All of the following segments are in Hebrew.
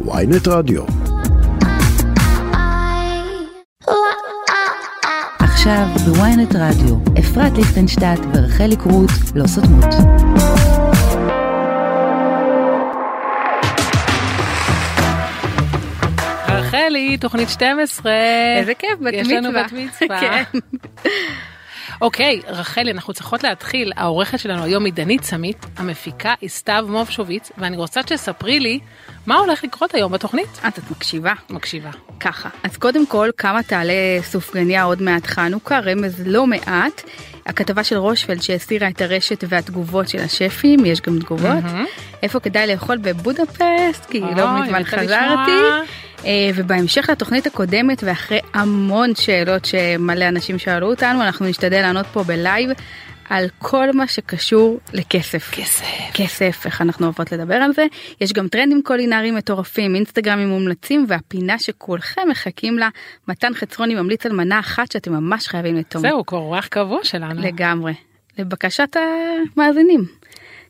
ויינט רדיו. עכשיו בוויינט רדיו, אפרת ליכטנשטט ורחלי קרוט לא סותמות. רחלי, תוכנית 12. איזה כיף, בת יש מצווה. לנו בת מצווה. אוקיי, רחלי, אנחנו צריכות להתחיל. העורכת שלנו היום היא דנית סמית, המפיקה היא סתיו מובשוביץ, ואני רוצה שתספרי לי מה הולך לקרות היום בתוכנית. את את מקשיבה? מקשיבה. ככה. אז קודם כל, כמה תעלה סופגניה עוד מעט חנוכה, רמז לא מעט. הכתבה של רושפלד שהסירה את הרשת והתגובות של השפים, יש גם תגובות. איפה כדאי לאכול בבודפסט, כי אוי, לא מזמן חזרתי. לשמוע. אה, ובהמשך לתוכנית הקודמת ואחרי המון שאלות שמלא אנשים שאלו אותנו, אנחנו נשתדל לענות פה בלייב על כל מה שקשור לכסף. כסף. כסף, איך אנחנו אוהבות לדבר על זה. יש גם טרנדים קולינריים מטורפים, אינסטגרמים מומלצים, והפינה שכולכם מחכים לה, מתן חצרוני ממליץ על מנה אחת שאתם ממש חייבים לטום. זהו, כבר אורח קבוע שלנו. לגמרי. לבקשת המאזינים.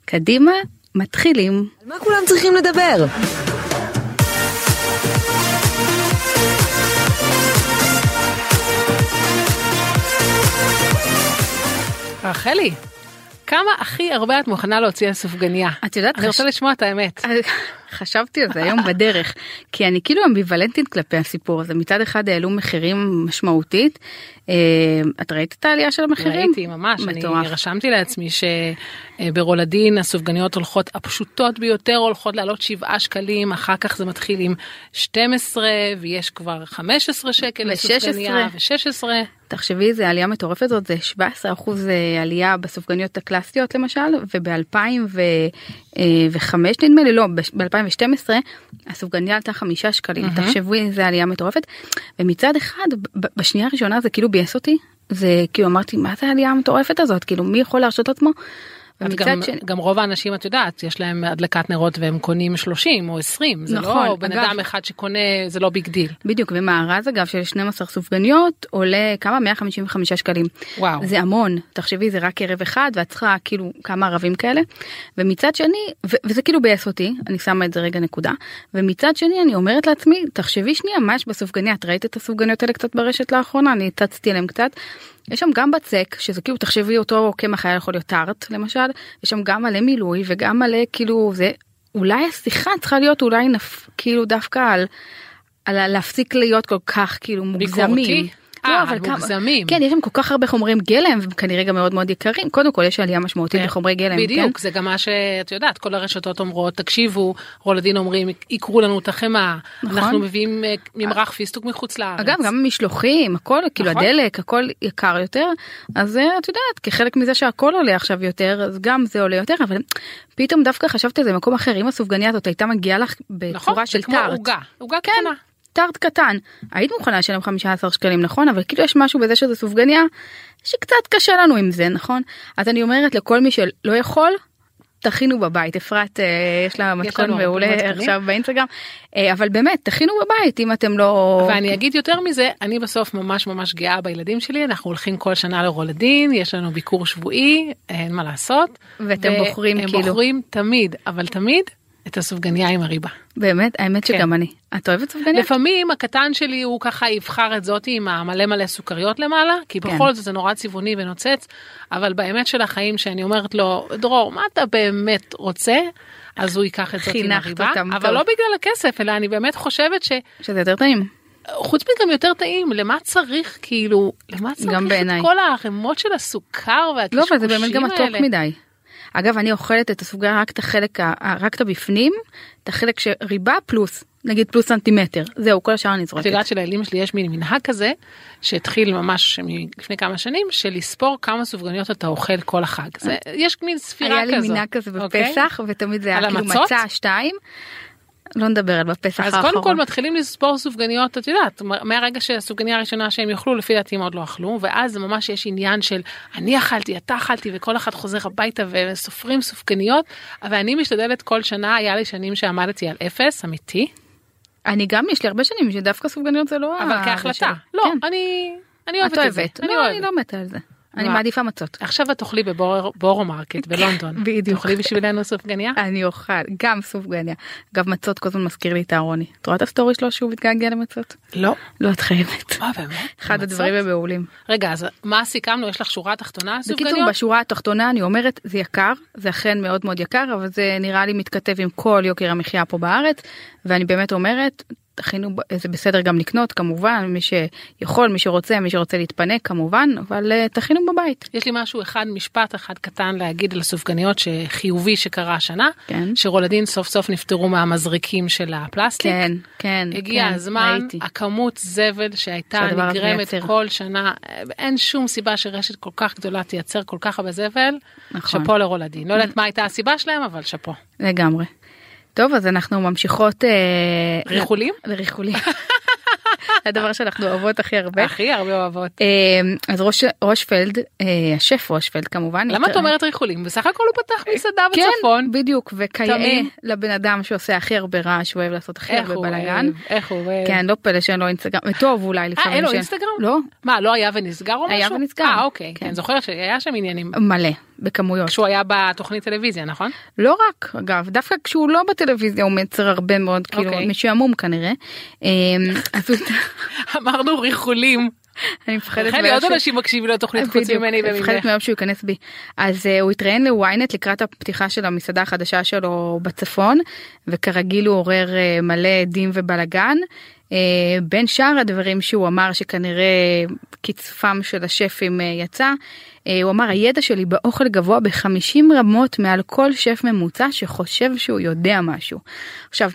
קדימה, מתחילים. על מה כולם צריכים לדבר? רחלי, כמה הכי הרבה את מוכנה להוציא על סופגניה? את יודעת, אני חש- רוצה לשמוע את האמת. חשבתי על זה היום בדרך, כי אני כאילו אמביוולנטית כלפי הסיפור הזה. מצד אחד העלו מחירים משמעותית. אה, את ראית את העלייה של המחירים? ראיתי ממש, אני מטורף. רשמתי לעצמי שברולדין הסופגניות הולכות הפשוטות ביותר הולכות לעלות 7 שקלים אחר כך זה מתחיל עם 12 ויש כבר 15 שקל לסופגניה ו-16. תחשבי איזה עלייה מטורפת זאת זה 17 אחוז עלייה בסופגניות הקלאסיות למשל וב-2005 נדמה לי לא ב-2012 הסופגניה עלתה חמישה שקלים. תחשבו איזה עלייה מטורפת. ומצד אחד בשנייה הראשונה זה כאילו ביאס אותי. זה כאילו אמרתי מה זה העלייה המטורפת הזאת? כאילו מי יכול להרשות לעצמו. ומצד גם, שני גם רוב האנשים את יודעת יש להם הדלקת נרות והם קונים 30 או 20 זה נכון, לא בן אגב. אדם אחד שקונה זה לא big deal. בדיוק ומארז אגב של 12 סופגניות עולה כמה 155 שקלים. וואו. זה המון תחשבי זה רק ערב אחד ואת צריכה כאילו כמה ערבים כאלה ומצד שני ו- וזה כאילו ביאס אותי אני שמה את זה רגע נקודה ומצד שני אני אומרת לעצמי תחשבי שנייה מה יש בסופגניה את ראית את הסופגניות האלה קצת ברשת לאחרונה אני הצצתי עליהם קצת. יש שם גם בצק שזה כאילו תחשבי אותו קמח היה יכול להיות טארט למשל יש שם גם מלא מילוי וגם מלא כאילו זה אולי השיחה צריכה להיות אולי נפ, כאילו דווקא על. על להפסיק להיות כל כך כאילו מוגזמים. ביקורתי? לא, אה, אבל כמה- מוגזמים. כן, יש שם כל כך הרבה חומרי גלם, והם כנראה גם מאוד מאוד יקרים. קודם כל, יש עלייה משמעותית כן, בחומרי גלם. בדיוק כן? זה גם מה שאת יודעת כל הרשתות אומרות תקשיבו רולדין אומרים יקרו לנו את החמאה נכון. אנחנו מביאים אה, ממרח פיסטוק מחוץ לארץ. אגב, גם המשלוחים, הכל, כאילו נכון. הדלק, הכל יקר יותר. אז אה, את יודעת, כחלק מזה שהכל עולה עכשיו יותר, אז גם זה עולה יותר, אבל פתאום דווקא חשבתי על זה במקום אחר, אם הסופגניה הזאת הייתה מגיעה לך נכון בצורה זה של כמו טארט. עוגה עוגה כן, קטנה. טארט קטן. היית מוכנה לשלם 15 שקלים, נכון? אבל כאילו יש משהו בזה שזה סופגניה שקצת קשה לנו עם זה, נכון? אז אני אומרת לכל מי שלא יכול, תכינו בבית. אפרת, אה, יש לה מתכון מעולה. עכשיו באינסטגרם, אה, אבל באמת, תכינו בבית אם אתם לא... ואני אגיד יותר מזה אני בסוף ממש ממש גאה בילדים שלי אנחנו הולכים כל שנה לרולדין יש לנו ביקור שבועי אין מה לעשות. ואתם בוחרים כאילו- בוחרים תמיד אבל תמיד את הסופגניה עם הריבה. באמת, האמת כן. שגם אני. את אוהבת סופגניה? לפעמים הקטן שלי הוא ככה יבחר את זאתי עם המלא מלא סוכריות למעלה כי כן. בכל זאת זה נורא צבעוני ונוצץ אבל באמת של החיים שאני אומרת לו דרור מה אתה באמת רוצה אז הוא ייקח את זאת עם הריבה אבל טוב. לא בגלל הכסף אלא אני באמת חושבת ש... שזה יותר טעים. חוץ מגם יותר טעים למה צריך כאילו למה צריך. את כל הערימות של הסוכר לא, והקשקושים אבל זה באמת גם מתוק האלה. מדי. אגב, אני אוכלת את הסופגניה רק את החלק, רק את הבפנים, את החלק שריבה פלוס, נגיד פלוס סנטימטר. זהו, כל השאר אני את זורקת. יודעת שלילדים שלי יש מין מנהג כזה שהתחיל ממש לפני כמה שנים של לספור כמה סופגניות אתה אוכל כל החג. זה, יש מין ספירה היה כזאת. לי מנהג כזה אוקיי? בפסח, ותמיד זה היה כאילו? מצה שתיים. לא נדבר על בפסח אז האחרון. קודם כל מתחילים לספור סופגניות את יודעת מהרגע שהסופגניה הראשונה שהם יאכלו לפי דעתי הם עוד לא אכלו ואז ממש יש עניין של אני אכלתי אתה אכלתי וכל אחד חוזר הביתה וסופרים סופגניות אבל אני משתדלת כל שנה היה לי שנים שעמדתי על אפס אמיתי אני גם, יש לי הרבה שנים שדווקא סופגניות זה לא... אבל כהחלטה. לא כן. אני אני את אוהבת את זה אוהבת. אני לא, לא מתה על זה. אני? מעדיפה מצות. עכשיו את תאכלי ב Borough Market בלונדון. בדיוק. תאכלי בשבילנו סופגניה? אני אוכל גם סופגניה. אגב מצות כל הזמן מזכיר לי את אהרוני. את רואה את הסטורי שלו שהוא מתגעגע למצות? לא. לא את חייבת. מה באמת? אחד? הדברים המעולים. רגע אז מה סיכמנו יש לך שורה תחתונה על בקיצור סופגניות? בשורה התחתונה אני אומרת זה יקר זה אכן מאוד מאוד יקר אבל זה נראה לי מתכתב עם כל יוקר המחיה פה בארץ ואני באמת אומרת תכינו זה בסדר גם לקנות כמובן מי שיכול מי שרוצה מי שרוצה להתפנק כמובן אבל אה, תכינו בבית. יש לי משהו אחד משפט אחד קטן להגיד על הסופגניות שחיובי שקרה השנה כן. שרולדין סוף סוף נפטרו מהמזריקים של הפלסטיק. כן כן הגיע כן, הזמן ראיתי. הכמות זבל שהייתה נגרמת. כל שנה אין שום סיבה שרשת כל כך גדולה תייצר כל כך הרבה זבל. נכון. שאפו לרולדין לא יודעת מה הייתה הסיבה שלהם אבל שאפו. לגמרי. טוב אז אנחנו ממשיכות אה, ריחולים? לריחולים. הדבר שאנחנו אוהבות הכי הרבה. הכי הרבה אוהבות. אה, אז ראש רושפלד אה, השף רושפלד כמובן. למה את אומרת ריחולים? בסך הכל הוא פתח מסעדה כן, בצפון. בדיוק וכיאה. לבן אדם שעושה הכי הרבה רעש הוא אוהב לעשות הכי הרבה בלאגן. איך הוא אוהב. כן לא פלא שאין לו אינסטגרם טוב אולי לפעמים. אין לו אינסטגרם? לא מה לא היה ונסגר או משהו? היה ונסגר. אה אוקיי. כן זוכרת שהיה שם עניינים. מלא בכמויות. כשהוא היה בתוכנית טלוויזיה נכון? לא רק אגב דווקא כשהוא לא בטלוויזיה הוא מייצר הרבה מאוד כאילו אוקיי. משעמום כנראה. אה, אז הוא- אמרנו ריחולים. אני מפחדת מהיום עוד אנשים מקשיבים לתוכנית חוץ ממני אני מפחדת וממך. מהיום שהוא ייכנס בי. אז uh, הוא התראיין לוויינט לקראת הפתיחה של המסעדה החדשה שלו בצפון וכרגיל הוא עורר uh, מלא עדים ובלאגן. Uh, בין שאר הדברים שהוא אמר שכנראה קצפם של השפים uh, יצא. Uh, הוא אמר הידע שלי באוכל גבוה ב-50 רמות מעל כל שף ממוצע שחושב שהוא יודע משהו. עכשיו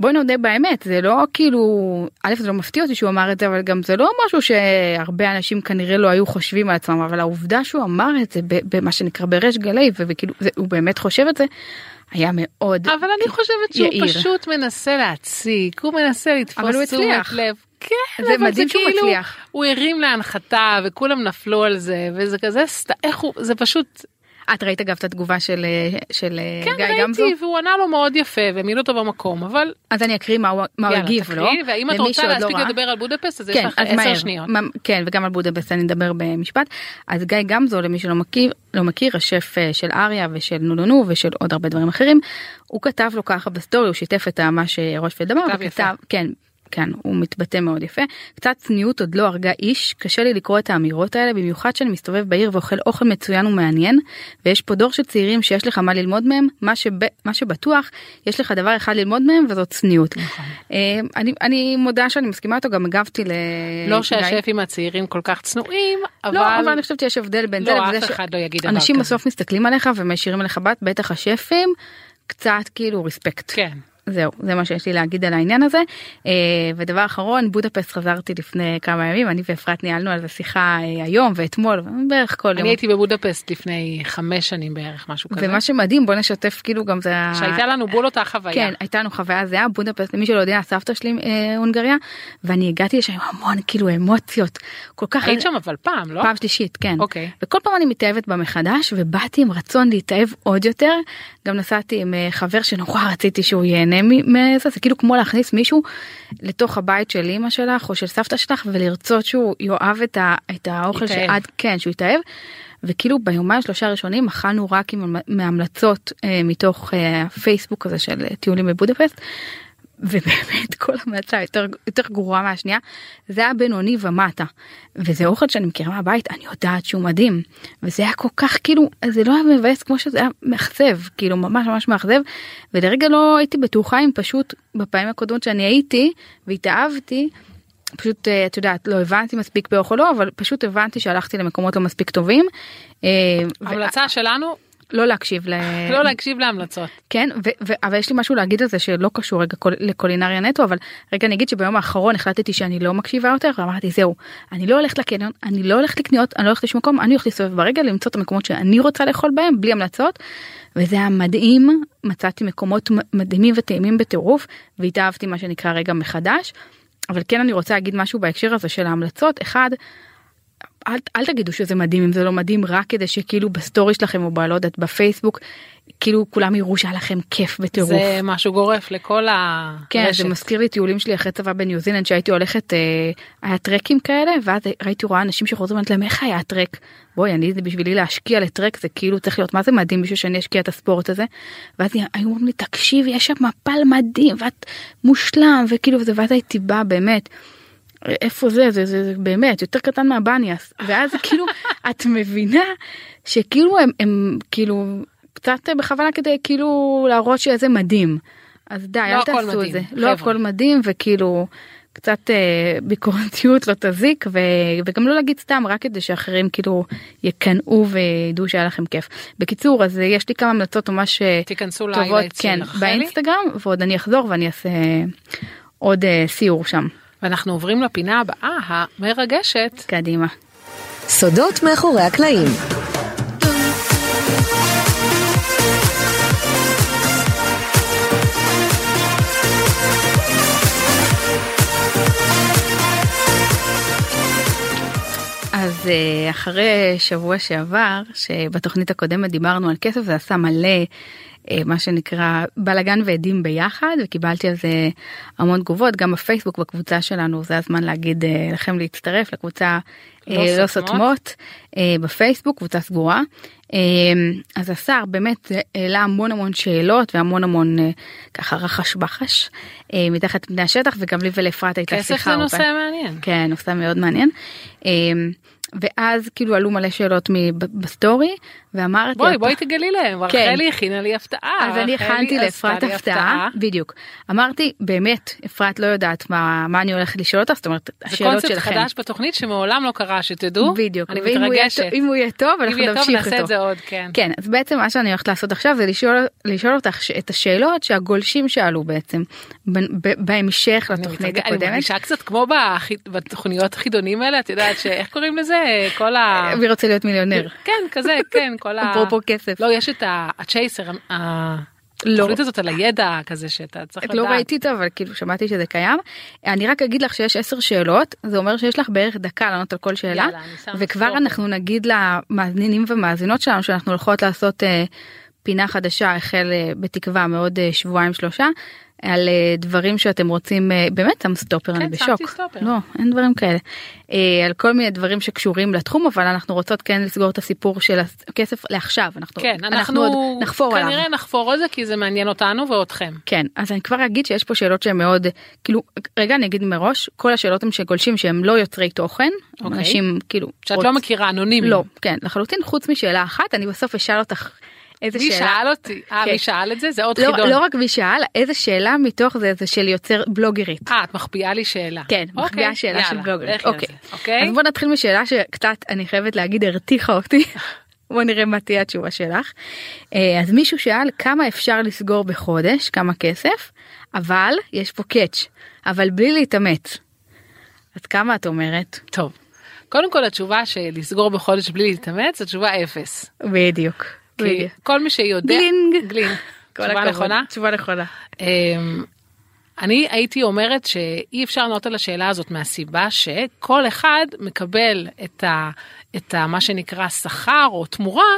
בואי נודה באמת זה לא כאילו א' זה לא מפתיע אותי שהוא אמר את זה אבל גם זה לא משהו שהרבה אנשים כנראה לא היו חושבים על עצמם אבל העובדה שהוא אמר את זה במה שנקרא בריש גלי וכאילו זה, הוא באמת חושב את זה היה מאוד אבל אני חושבת שהוא יאיר. פשוט מנסה להציק, הוא מנסה לתפוס תשומת. לב. כן, זה מדהים שהוא כאילו, מצליח. הוא הרים להנחתה וכולם נפלו על זה וזה כזה סת... איך הוא זה פשוט את ראית אגב את התגובה של אה, של אה, כן גיא גמזו ראיתי והוא ענה לו מאוד יפה והעמיד אותו במקום אבל אז אני אקריא מה הוא יאללה הגיב תקריא לו ואם את רוצה לא להספיק ראה. לדבר על בודפסט אז יש כן, לך אז עשר. שניות. מה- כן, וגם על בודפסט אני אדבר במשפט. אז גיא גמזו, למי שלא מכיר, לא מכיר, השף אה, של אריה ושל נו נו נו ושל עוד הרבה דברים אחרים, הוא כתב לו ככה בסטורי, הוא שיתף את מה שרושפלד אמר, כתב יפה. וכתב, כן. כן, הוא מתבטא מאוד יפה. קצת צניעות עוד לא הרגה איש, קשה לי לקרוא את האמירות האלה, במיוחד שאני מסתובב בעיר ואוכל אוכל מצוין ומעניין, ויש פה דור של צעירים שיש לך מה ללמוד מהם, מה, שב, מה שבטוח, יש לך דבר אחד ללמוד מהם וזאת צניעות. אה, אני, אני מודה שאני מסכימה איתו, גם הגבתי ל... לא. שהשפים הצעירים כל כך צנועים אבל לא, אבל אני חושבת שיש הבדל בין זה לא לזה אף אחד לא יגיד דבר אנשים כזה. בסוף מסתכלים עליך ומישירים עליך בת, בטח השפים, קצת כאילו רספקט. כן. זהו, זה מה שיש לי להגיד על העניין הזה. אה, ודבר אחרון, בודפסט חזרתי לפני כמה ימים, אני ואפרת ניהלנו על זה שיחה אה, היום ואתמול, בערך כל יום. אני הייתי בבודפסט לפני חמש שנים בערך משהו כזה. ומה שמדהים, בוא נשתף כאילו גם זה... שהייתה לנו בול אותה חוויה. כן, הייתה לנו חוויה זהה, בודפסט, למי שלא יודע, סבתא שלי אה, הונגריה, ואני הגעתי לשם עם המון כאילו אמוציות, כל כך... היית שם אבל פעם לא? פעם שלישית, כן. אוקיי. וכל פעם אני מתאהבת בה מחדש, ובאתי עם רצון להתאהב עוד יותר. גם נסעתי עם אה, חבר שנורא רציתי שהוא ייהנה מ- מזה, זה כאילו כמו להכניס מישהו לתוך הבית של אמא שלך או של סבתא שלך, ולרצות שהוא יאהב את, ה- את האוכל יתאהב. שעד, כן, שהוא יתאהב. וכאילו ביומיים שלושה הראשונים אכלנו רק עם מהמלצות אה, מתוך אה, הפייסבוק הזה של אה, טיולים בבודפסט. ובאמת כל המלצה יותר יותר גרועה מהשנייה זה היה בינוני ומטה. וזה אוכל שאני מכירה מהבית אני יודעת שהוא מדהים. וזה היה כל כך כאילו זה לא היה מבאס כמו שזה היה מאכזב כאילו ממש ממש מאכזב. ולרגע לא הייתי בטוחה אם פשוט בפעמים הקודמות שאני הייתי והתאהבתי פשוט אה, את יודעת לא הבנתי מספיק באוכל לא אבל פשוט הבנתי שהלכתי למקומות לא מספיק טובים. אה, ו- המלצה שלנו לא להקשיב ל... לא להקשיב להמלצות. כן, ו- ו- אבל יש לי משהו להגיד על זה שלא קשור רגע קול- לקולינריה נטו, אבל רגע אני אגיד שביום האחרון החלטתי שאני לא מקשיבה יותר, ואמרתי זהו, אני לא הולכת לקניון, אני לא הולכת לקניות, אני לא הולכת לשום מקום, אני הולכת להסתובב ברגע למצוא את המקומות שאני רוצה לאכול בהם, בלי המלצות, וזה היה מדהים, מצאתי מקומות מדהימים וטעימים בטירוף, והתאהבתי מה שנקרא רגע מחדש, אבל כן אני רוצה להגיד משהו בהקשר הזה של ההמלצות, אחד, אל, אל תגידו שזה מדהים אם זה לא מדהים רק כדי שכאילו בסטורי שלכם או ב... לא יודעת בפייסבוק כאילו כולם יראו שהיה לכם כיף בטירוף. זה משהו גורף לכל הרשת. כן זה מזכיר לי טיולים שלי אחרי צבא בניו זילנד שהייתי הולכת אה, היה טרקים כאלה ואז ראיתי רואה אנשים שחוזרים להם איך היה הטרק. בואי אני זה בשבילי להשקיע לטרק זה כאילו צריך להיות מה זה מדהים בשביל שאני אשקיע את הספורט הזה. ואז היו אומרים לי תקשיבי יש שם מפל מדהים ואת מושלם וכאילו זה ואז הייתי באה באמת. איפה זה זה זה, זה באמת יותר קטן מהבניאס ואז כאילו את מבינה שכאילו הם, הם כאילו קצת בכוונה כדי כאילו להראות שזה מדהים. אז די לא אל תעשו מדהים, את זה חבר'ה. לא הכל מדהים וכאילו קצת אה, ביקורתיות לא תזיק ו... וגם לא להגיד סתם רק כדי שאחרים כאילו יקנאו וידעו שהיה לכם כיף. בקיצור אז אה, יש לי כמה המלצות ממש אה, תיכנסו טובות כן. באינסטגרם ועוד אני אחזור ואני אעשה אה, עוד אה, סיור שם ואנחנו עוברים לפינה הבאה המרגשת. קדימה. סודות מאחורי הקלעים. אז אה, אחרי שבוע שעבר שבתוכנית הקודמת דיברנו על כסף זה עשה מלא מה שנקרא בלאגן ועדים ביחד וקיבלתי על זה המון תגובות גם בפייסבוק בקבוצה שלנו זה הזמן להגיד אה, לכם להצטרף לקבוצה לא אה, לא סותמות. אה, בפייסבוק קבוצה סגורה אה, אז השר באמת העלה המון המון שאלות והמון המון אה, ככה רחש בחש אה, מתחת פני השטח וגם לי ולאפרת הייתה כסף שיחה זה ארוכה. נושא מעניין. כן, נושא מאוד מעניין. ואז כאילו עלו מלא שאלות בסטורי ואמרתי בואי "אתה- בואי תגלי להם, כן. רחלי הכינה לי הפתעה. אז אני הכנתי לאפרת הפתעה בדיוק אמרתי באמת אפרת לא יודעת מה מה אני הולכת לשאול אותה זאת אומרת זה השאלות קונספט שלכם. חדש בתוכנית שמעולם לא קרה שתדעו. בדיוק אני ואם הוא יהיה מתרגשת. אם הוא יהיה טוב אם אנחנו יהיה טוב נמשיך נעשה את איתו. זה עוד, כן. כן אז בעצם מה שאני הולכת לעשות עכשיו זה לשאול לשאול אותך את השאלות שהגולשים שאלו בעצם בהמשך לתוכנית מתרגש- אני הקודמת. מרגישה קצת כמו בתוכניות חידונים האלה, את יודעת שאיך קוראים לזה? כל ה... מי רוצה להיות מיליונר? כן, כזה, כן, כל ה... אפרופו כסף. לא, יש את הצ'ייסר, לא. התוכנית הזאת על הידע כזה שאתה צריך את לדעת. לא ראיתי אותו אבל כאילו שמעתי שזה קיים. אני רק אגיד לך שיש עשר שאלות זה אומר שיש לך בערך דקה לענות על כל שאלה יאללה, וכבר. אנחנו נגיד למאזינים ומאזינות שלנו שאנחנו הולכות לעשות אה, פינה חדשה החל אה, בתקווה מעוד אה, שבועיים שלושה על אה, דברים שאתם רוצים אה, באמת שם סטופר אני כן, שמתי בשוק סטופר. לא אין דברים כאלה אה, על כל מיני דברים שקשורים לתחום אבל אנחנו רוצות כן לסגור את הסיפור של הכסף לעכשיו אנחנו כן, אנחנו עוד נחפור עליו. כנראה נחפור על זה כי זה מעניין אותנו ואתכם. כן אז אני כבר אגיד שיש פה שאלות שהן מאוד כאילו רגע אני אגיד מראש כל השאלות הם שגולשים שהם לא יוצרי תוכן אוקיי. אנשים כאילו שאת רוצ- לא מכירה אנונימי. לא כן לחלוטין חוץ משאלה אחת אני בסוף אשאל אותך איזה מי שאלה שאל אותי? אה, כן. מי שאל את זה? זה עוד לא, חידון. לא רק מי שאל איזה שאלה מתוך זה זה של יוצר בלוגרית. אה, את מחביאה לי שאלה. כן, אוקיי, מחביאה שאלה של יאללה, בלוגרית. לכי על אוקיי. אוקיי. אז בוא נתחיל משאלה שקצת אני חייבת להגיד הרתיחה אותי. בוא נראה מה תהיה התשובה שלך. אה, אז מישהו שאל כמה אפשר לסגור בחודש כמה כסף אבל יש פה catch אבל בלי להתאמץ. אז כמה את אומרת? טוב. קודם כל התשובה שלסגור בחודש בלי להתאמץ התשובה אפס. בדיוק. כי. כל מי שיודע... גלינג. גלינג. תשובה. נכונה? תשובה נכונה. אמ, אני הייתי אומרת שאי אפשר לענות על השאלה הזאת מהסיבה שכל אחד מקבל את, ה, את ה, מה שנקרא שכר או תמורה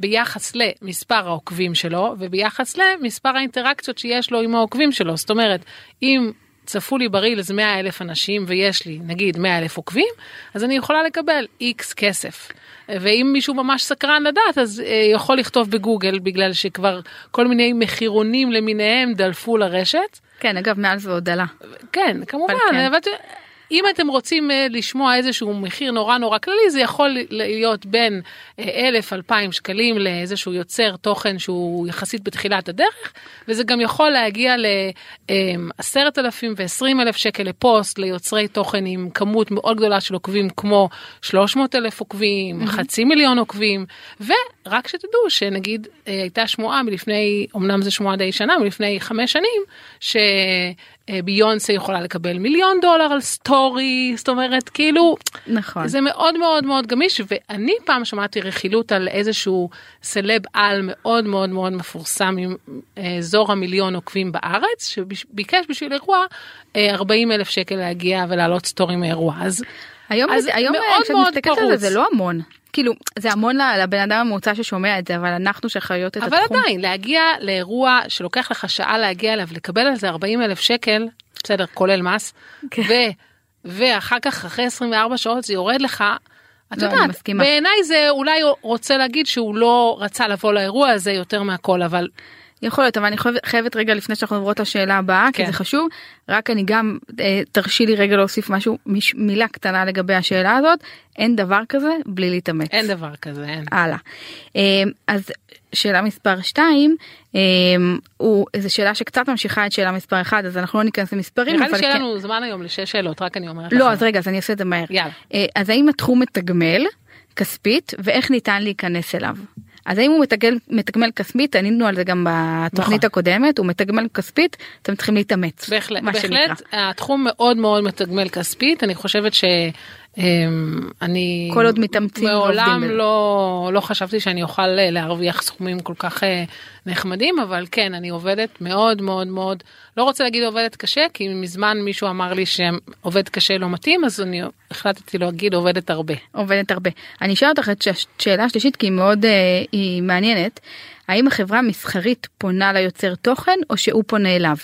ביחס למספר העוקבים שלו וביחס למספר האינטראקציות שיש לו עם העוקבים שלו. זאת אומרת, אם צפו לי ברילס 100 אלף אנשים ויש לי נגיד 100 אלף עוקבים, אז אני יכולה לקבל איקס כסף. ואם מישהו ממש סקרן לדעת אז אה, יכול לכתוב בגוגל בגלל שכבר כל מיני מחירונים למיניהם דלפו לרשת. כן אגב מעל זה עוד דלה. כן כמובן כן. אם אתם רוצים אה, לשמוע איזשהו מחיר נורא נורא כללי זה יכול להיות בין אה, אלף אלפיים שקלים לאיזשהו יוצר תוכן שהוא יחסית בתחילת הדרך וזה גם יכול להגיע לעשרת אלפים ועשרים אלף שקל לפוסט ליוצרי תוכן עם כמות מאוד גדולה של עוקבים כמו 300 אלף עוקבים חצי מיליון עוקבים. ורק שתדעו שנגיד אה, הייתה שמועה מלפני אמנם זה שמועה די שנה מלפני חמש שנים שביונסה יכולה לקבל מיליון דולר על סטורי זאת אומרת כאילו נכון. זה מאוד מאוד מאוד גמיש ואני פעם שמעתי רכילות על איזשהו סלב על מאוד מאוד מאוד מפורסם עם אה, אזור המיליון עוקבים בארץ שביקש בשביל אירוע אה, 40 אלף שקל להגיע ולהעלות סטורי מאירוע אז היום, אז היום מאוד כשאת מאוד מסתכלת על. זה זה לא המון. כאילו זה המון לבן אדם הממוצע ששומע את זה אבל אנחנו שחיות את אבל התחום. עדיין, להגיע לאירוע שלוקח לך שעה להגיע אליו, לקבל על זה 40 אלף שקל, בסדר, כולל מס, כן. ו, ואחר כך אחרי 24 שעות זה יורד לך. את לא, יודעת. בעיניי זה אולי רוצה להגיד שהוא לא רצה לבוא לאירוע הזה יותר מהכל, אבל יכול להיות אבל אני חייבת, חייבת רגע לפני שאנחנו עוברות לשאלה הבאה כי כן. זה חשוב רק אני גם אה, תרשי לי רגע להוסיף משהו מש, מילה קטנה לגבי השאלה הזאת אין דבר כזה בלי להתאמץ. אין דבר כזה, אין. הלאה. אה, אז שאלה מספר 2 הוא איזו שאלה שקצת ממשיכה את שאלה מספר 1 אז אנחנו לא ניכנס למספרים נראה לי שיהיה כן. לנו זמן היום לשש שאלות, רק אני אומרת. לא אז רגע אז אני אעשה את זה מהר. יאללה. אה, אז האם התחום מתגמל כספית ואיך ניתן להיכנס אליו. אז האם הוא מתגמל, מתגמל כספית ענינו על זה גם בתוכנית נכון. הקודמת הוא מתגמל כספית אתם צריכים להתאמץ. בהחלט, מה שנקרא. בהחלט, התחום מאוד מאוד מתגמל כספית, אני חושבת ש... אמ, אני כל עוד מתאמצים מעולם. לא לא חשבתי שאני אוכל אה, להרוויח סכומים כל כך אה, נחמדים אבל כן אני עובדת מאוד מאוד מאוד לא רוצה להגיד עובדת קשה כי מזמן מישהו אמר לי שעובד קשה לא מתאים אז אני החלטתי להגיד עובדת הרבה. עובדת הרבה. אני אשאל אותך את הש- שאלה שלישית כי היא מאוד אה, היא מעניינת. האם החברה המסחרית פונה ליוצר תוכן או שהוא פונה אליו?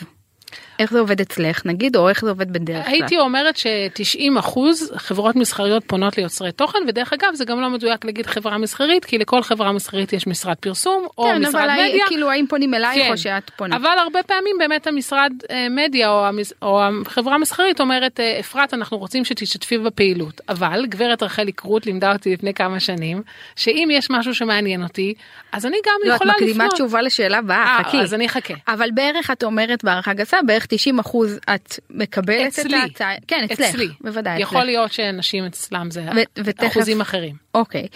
איך זה עובד אצלך נגיד או איך זה עובד בדרך כלל? הייתי אומרת ש-90 אחוז חברות מסחריות פונות ליוצרי תוכן ודרך אגב זה גם לא מדויק להגיד חברה מסחרית כי לכל חברה מסחרית יש משרד פרסום או כן, משרד אבל מדיה. כאילו האם פונים אלייך כן. או שאת פונה? אבל הרבה פעמים באמת המשרד אה, מדיה או, המס... או החברה המסחרית אומרת אה, אפרת אנחנו רוצים שתשתתפי בפעילות אבל גברת רחלי קרוט לימדה אותי לפני כמה שנים שאם יש משהו שמעניין אותי אז אני גם לא, את יכולה מקדימה לפנות. תשובה לשאלה הבאה, אה, חכי. אז אני אחכה. אבל בערך את אומרת בהערכה גסה בערך 90 אחוז את מקבלת את אצלי. ההצעה. כן אצלך. אצלי. בוודאי. יכול אצלך. להיות שאנשים אצלם זה ו- ותכף- אחוזים אחרים. אוקיי.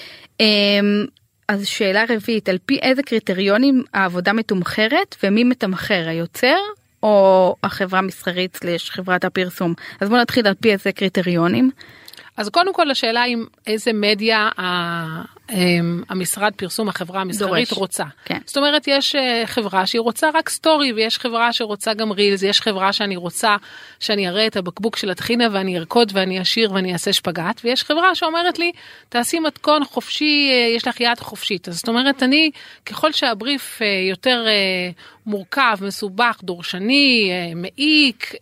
אמ, אז שאלה רביעית על פי איזה קריטריונים העבודה מתומחרת ומי מתמחר היוצר או החברה המסחרית סלש חברת הפרסום אז בוא נתחיל על פי איזה קריטריונים. אז קודם כל השאלה אם איזה מדיה המשרד פרסום החברה המסחרית דורש. רוצה. כן. זאת אומרת יש אה, חברה שהיא רוצה רק סטורי ויש חברה שרוצה גם רילס יש חברה שאני רוצה שאני אראה את הבקבוק של הטחינה ואני ארקוד ואני אשיר ואני אעשה שפגאט ויש חברה שאומרת לי תעשי מתכון חופשי אה, יש לך יד חופשית אז זאת אומרת אני ככל שהבריף אה, יותר מורכב מסובך דורשני מעיק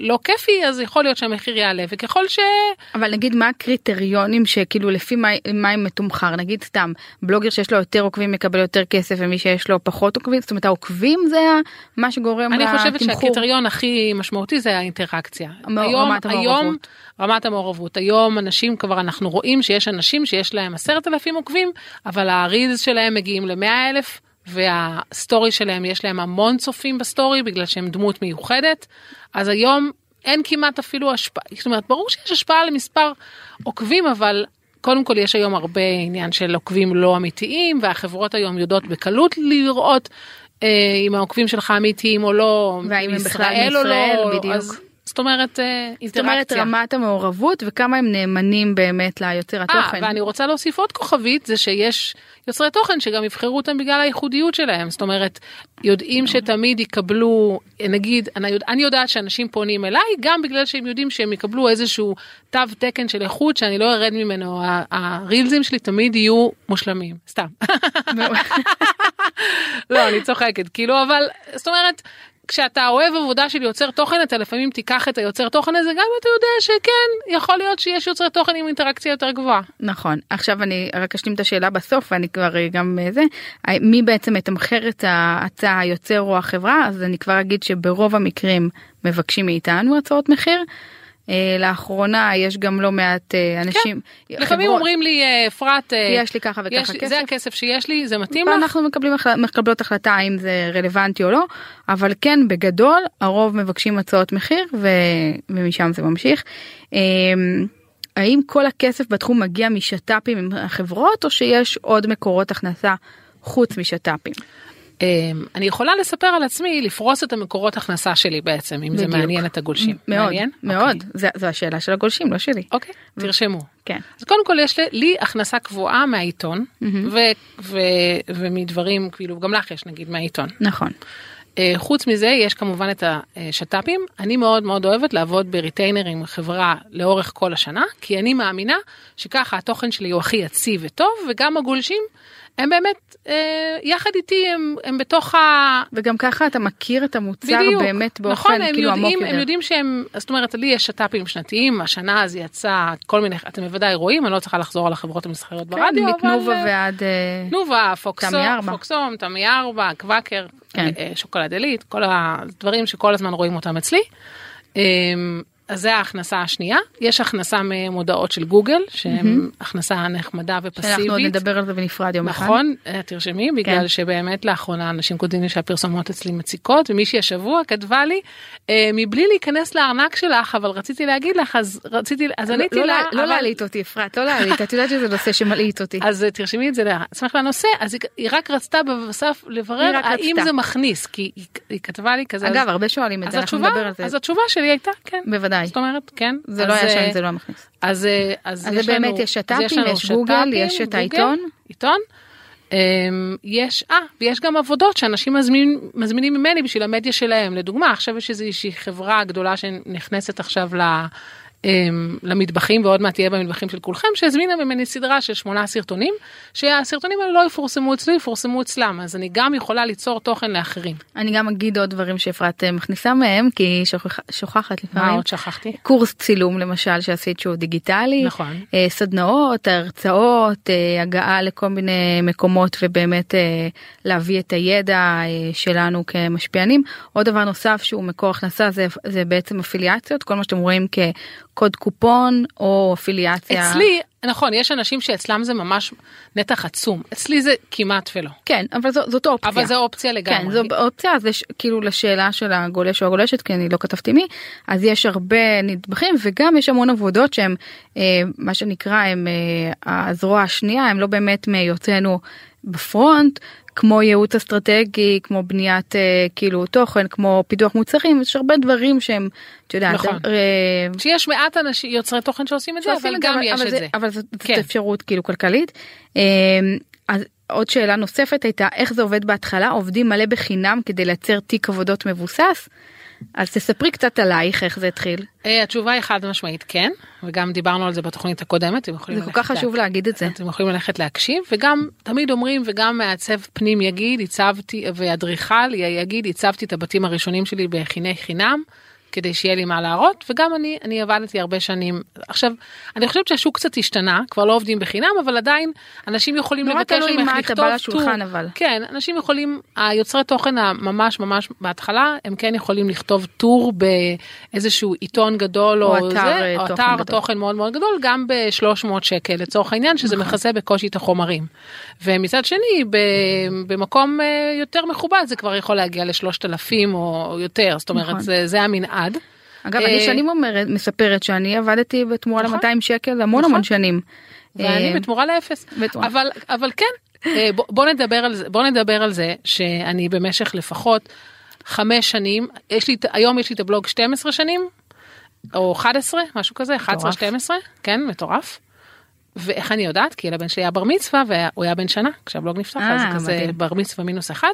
לא כיפי אז יכול להיות שהמחיר יעלה וככל ש... אבל נגיד מה הקריטריונים שכאילו לפי מה, מה הם מתומחר נגיד סתם בלוגר שיש לו יותר עוקבים מקבל יותר כסף ומי שיש לו פחות עוקבים זאת אומרת העוקבים זה מה שגורם אני חושבת לתמחור. שהקריטריון הכי משמעותי זה האינטראקציה. המ- היום, רמת היום המעורבות. רמת המעורבות. היום אנשים כבר אנחנו רואים שיש אנשים שיש להם עשרת אלפים עוקבים אבל הרילס שלהם מגיעים למאה אלף. והסטורי שלהם יש להם המון צופים בסטורי בגלל שהם דמות מיוחדת אז היום אין כמעט אפילו השפעה זאת אומרת ברור שיש השפעה למספר עוקבים אבל קודם כל יש היום הרבה עניין של עוקבים לא אמיתיים והחברות היום יודעות בקלות לראות אה, אם העוקבים שלך אמיתיים או לא והאם הם בכלל מישראל או לא, בדיוק. אז, זאת אומרת אה, זאת אומרת אינטראקציה. רמת המעורבות וכמה הם נאמנים באמת ליוצר אה, התוכן. ואני רוצה להוסיף עוד כוכבית זה שיש יוצרי תוכן שגם יבחרו אותם בגלל הייחודיות שלהם זאת אומרת יודעים שתמיד יקבלו נגיד אני, יודע- אני יודעת שאנשים פונים אליי גם בגלל שהם יודעים שהם יקבלו איזשהו תו תקן של איכות שאני לא ארד ממנו הרילזים שלי תמיד יהיו מושלמים סתם לא אני צוחקת כאילו אבל זאת אומרת. כשאתה אוהב עבודה של יוצר תוכן אתה לפעמים תיקח את היוצר תוכן הזה גם אם אתה יודע שכן יכול להיות שיש יוצר תוכן עם אינטראקציה יותר גבוהה. נכון עכשיו אני רק אשלים את השאלה בסוף ואני כבר אה, גם אה, זה אה, מי בעצם מתמחר את ההצעה היוצר או החברה אז אני כבר אגיד שברוב המקרים מבקשים מאיתנו הצעות מחיר. אה, לאחרונה יש גם לא מעט אה, אנשים לפעמים חברות- אומרים לי אה, אפרת יש לי ככה וככה יש כסף. זה הכסף שיש לי זה מתאים לך ואנחנו מקבלים מקבלות החלטה האם זה רלוונטי או לא אבל כן בגדול הרוב מבקשים הצעות מחיר ו... ומשם זה ממשיך. אמ, האם כל הכסף בתחום מגיע משת"פים עם החברות או שיש עוד מקורות הכנסה חוץ משת"פים? אה, אני יכולה לספר על עצמי לפרוס את המקורות הכנסה שלי בעצם אם זה. מעניין את הגולשים. מאוד? מאוד אוקיי. זה- זו השאלה של הגולשים לא שלי. אוקיי תרשמו. כן. אז קודם כל יש לי, לי הכנסה קבועה מהעיתון ו, ו, ומדברים כאילו גם לך יש נגיד מהעיתון. נכון. אה, חוץ מזה יש כמובן את השת"פים אני מאוד מאוד אוהבת לעבוד בריטיינר עם חברה לאורך כל השנה כי אני מאמינה שככה התוכן שלי הוא הכי יציב וטוב וגם הגולשים הם באמת אה, יחד איתי הם, הם בתוך ה... וגם ככה אתה מכיר את המוצר בדיוק. באמת באופן נכון, הם כאילו עמוק יודעים, יותר. הם יודעים שהם, זאת אומרת, לי יש שת"פים שנתיים, השנה אז יצא כל מיני, אתם בוודאי רואים, אני לא צריכה לחזור על החברות המסחריות כן, ברדיו, אבל... מתנובה אה, ועד... אה, תנובה, פוקסום, תמי ארבע. קוואקר, כן. אה, שוקולד עילית, כל הדברים שכל הזמן רואים אותם אצלי. אז זה ההכנסה השנייה. יש הכנסה ממודעות של גוגל, שהן הכנסה נחמדה ופסיבית. שאנחנו עוד נדבר על זה בנפרד יום אחד. נכון, אה, תרשמי, בגלל כן. שבאמת לאחרונה אנשים כותבים לי שהפרסומות אצלי מציקות, ומישהי השבוע כתבה לי, אה, מבלי להיכנס לארנק שלך, אבל רציתי להגיד לך, אז רציתי, אז עניתי לא, לה, לא, לא אבל- להלהיט אותי אפרת, לא להלהיט, את יודעת שזה נושא שמלהיט אותי. אז אה, תרשמי את זה לעצמך לנושא, אז היא- רק רצתה בסוף לברר האם. זה מכניס, כי היא- כתבה לי כזה, אגב, הרבה שואלים את זה, אנחנו נדבר על זה. אז התשובה שלי הייתה כן, בוודאי. זאת אומרת כן, זה לא היה אה, שם, זה לא מכניס. אז אה, אז אז יש זה באמת, לנו- יש שת"פים, לנו יש גוגל, שת"פים, יש את העיתון. עיתון. אמ, יש אה ויש גם עבודות שאנשים מזמינים מזמינים ממני בשביל המדיה שלהם לדוגמה עכשיו יש איזושהי חברה גדולה שנכנסת עכשיו ל... אמ, למטבחים ועוד מעט תהיה במטבחים של כולכם שהזמינה ממני סדרה של שמונה סרטונים שהסרטונים האלה לא יפורסמו אצלי יפורסמו אצלם אז אני גם יכולה ליצור תוכן לאחרים. אני גם אגיד עוד דברים שאפרת אה, מכניסה מהם, כי היא שוכח- שוכחת מה לפעמים. עוד שכחתי? קורס צילום למשל שעשית שהוא דיגיטלי, נכון. אה, סדנאות, הרצאות, אה, הגעה לכל מיני מקומות ובאמת להביא את הידע שלנו כמשפיענים. עוד דבר נוסף שהוא מקור הכנסה זה, זה בעצם אפיליאציות, כל מה שאתם רואים כקוד קופון או אפיליאציה. אצלי נכון יש אנשים שאצלם זה ממש נתח עצום אצלי זה כמעט ולא. כן, אבל זו, זאת אופציה. אבל זה אופציה לגמרי. כן, זו אופציה, אז יש כאילו לשאלה של הגולש או הגולשת, כי אני לא כתבתי מי, אז יש הרבה נדבכים וגם יש המון עבודות שהם אה, מה שנקרא הם אה, הזרוע השנייה, הם לא באמת מהיותנו בפרונט, כמו ייעוץ אסטרטגי, כמו בניית אה, כאילו תוכן, כמו פיתוח מוצרים, יש הרבה דברים שהם, את יודעת, נכון. אה, שיש מעט אנשים יוצרי תוכן שעושים את זה אבל זה, גם יש אבל את זה. אבל זאת זאת כן. אפשרות כאילו כלכלית. אה, אז עוד שאלה נוספת הייתה איך זה עובד בהתחלה עובדים מלא בחינם כדי לייצר תיק עבודות מבוסס. אז תספרי קצת עלייך איך זה התחיל. אה, התשובה היא חד משמעית כן וגם דיברנו על זה בתוכנית הקודמת. אתם יכולים זה כל כך חשוב לה- להגיד את זה. אתם יכולים ללכת להקשיב וגם תמיד אומרים וגם מעצב פנים יגיד הצבתי ואדריכל יגיד הצבתי את הבתים הראשונים שלי בחיני חינם. כדי שיהיה לי מה להראות וגם אני אני עבדתי הרבה שנים עכשיו אני חושבת שהשוק קצת השתנה כבר לא עובדים בחינם אבל עדיין אנשים יכולים נורא לבקש תלוי ממך מה אתה לכתוב בא לשולחן. אבל. כן אנשים יכולים היוצרי תוכן הממש ממש בהתחלה הם כן יכולים לכתוב טור באיזשהו עיתון גדול או או, אתר, זה, אה, או תוכן אתר גדול. תוכן מאוד מאוד גדול גם ב-300 שקל לצורך העניין שזה נכון. מכסה בקושי את החומרים. ומצד שני ב- במקום אה, יותר מכובד זה כבר יכול להגיע לשלושת אלפים או יותר זאת אומרת נכון. זה, זה המנעד. אגב אה, אני שנים אומרת מספרת שאני עבדתי בתמורה נכון. ל-200 שקל המון נכון. המון שנים. ואני אה, בתמורה לאפס. אבל אבל כן אה, בוא, בוא נדבר על זה בוא נדבר על זה שאני במשך לפחות חמש שנים יש לי היום יש לי את הבלוג 12 שנים או 11 משהו כזה 11 מטורף. 12 כן מטורף. ואיך אני יודעת כי לבן שלי היה בר מצווה והוא היה בן שנה כשהבלוג נפתח אז אה, זה כזה מדהים. בר מצווה מינוס אחד.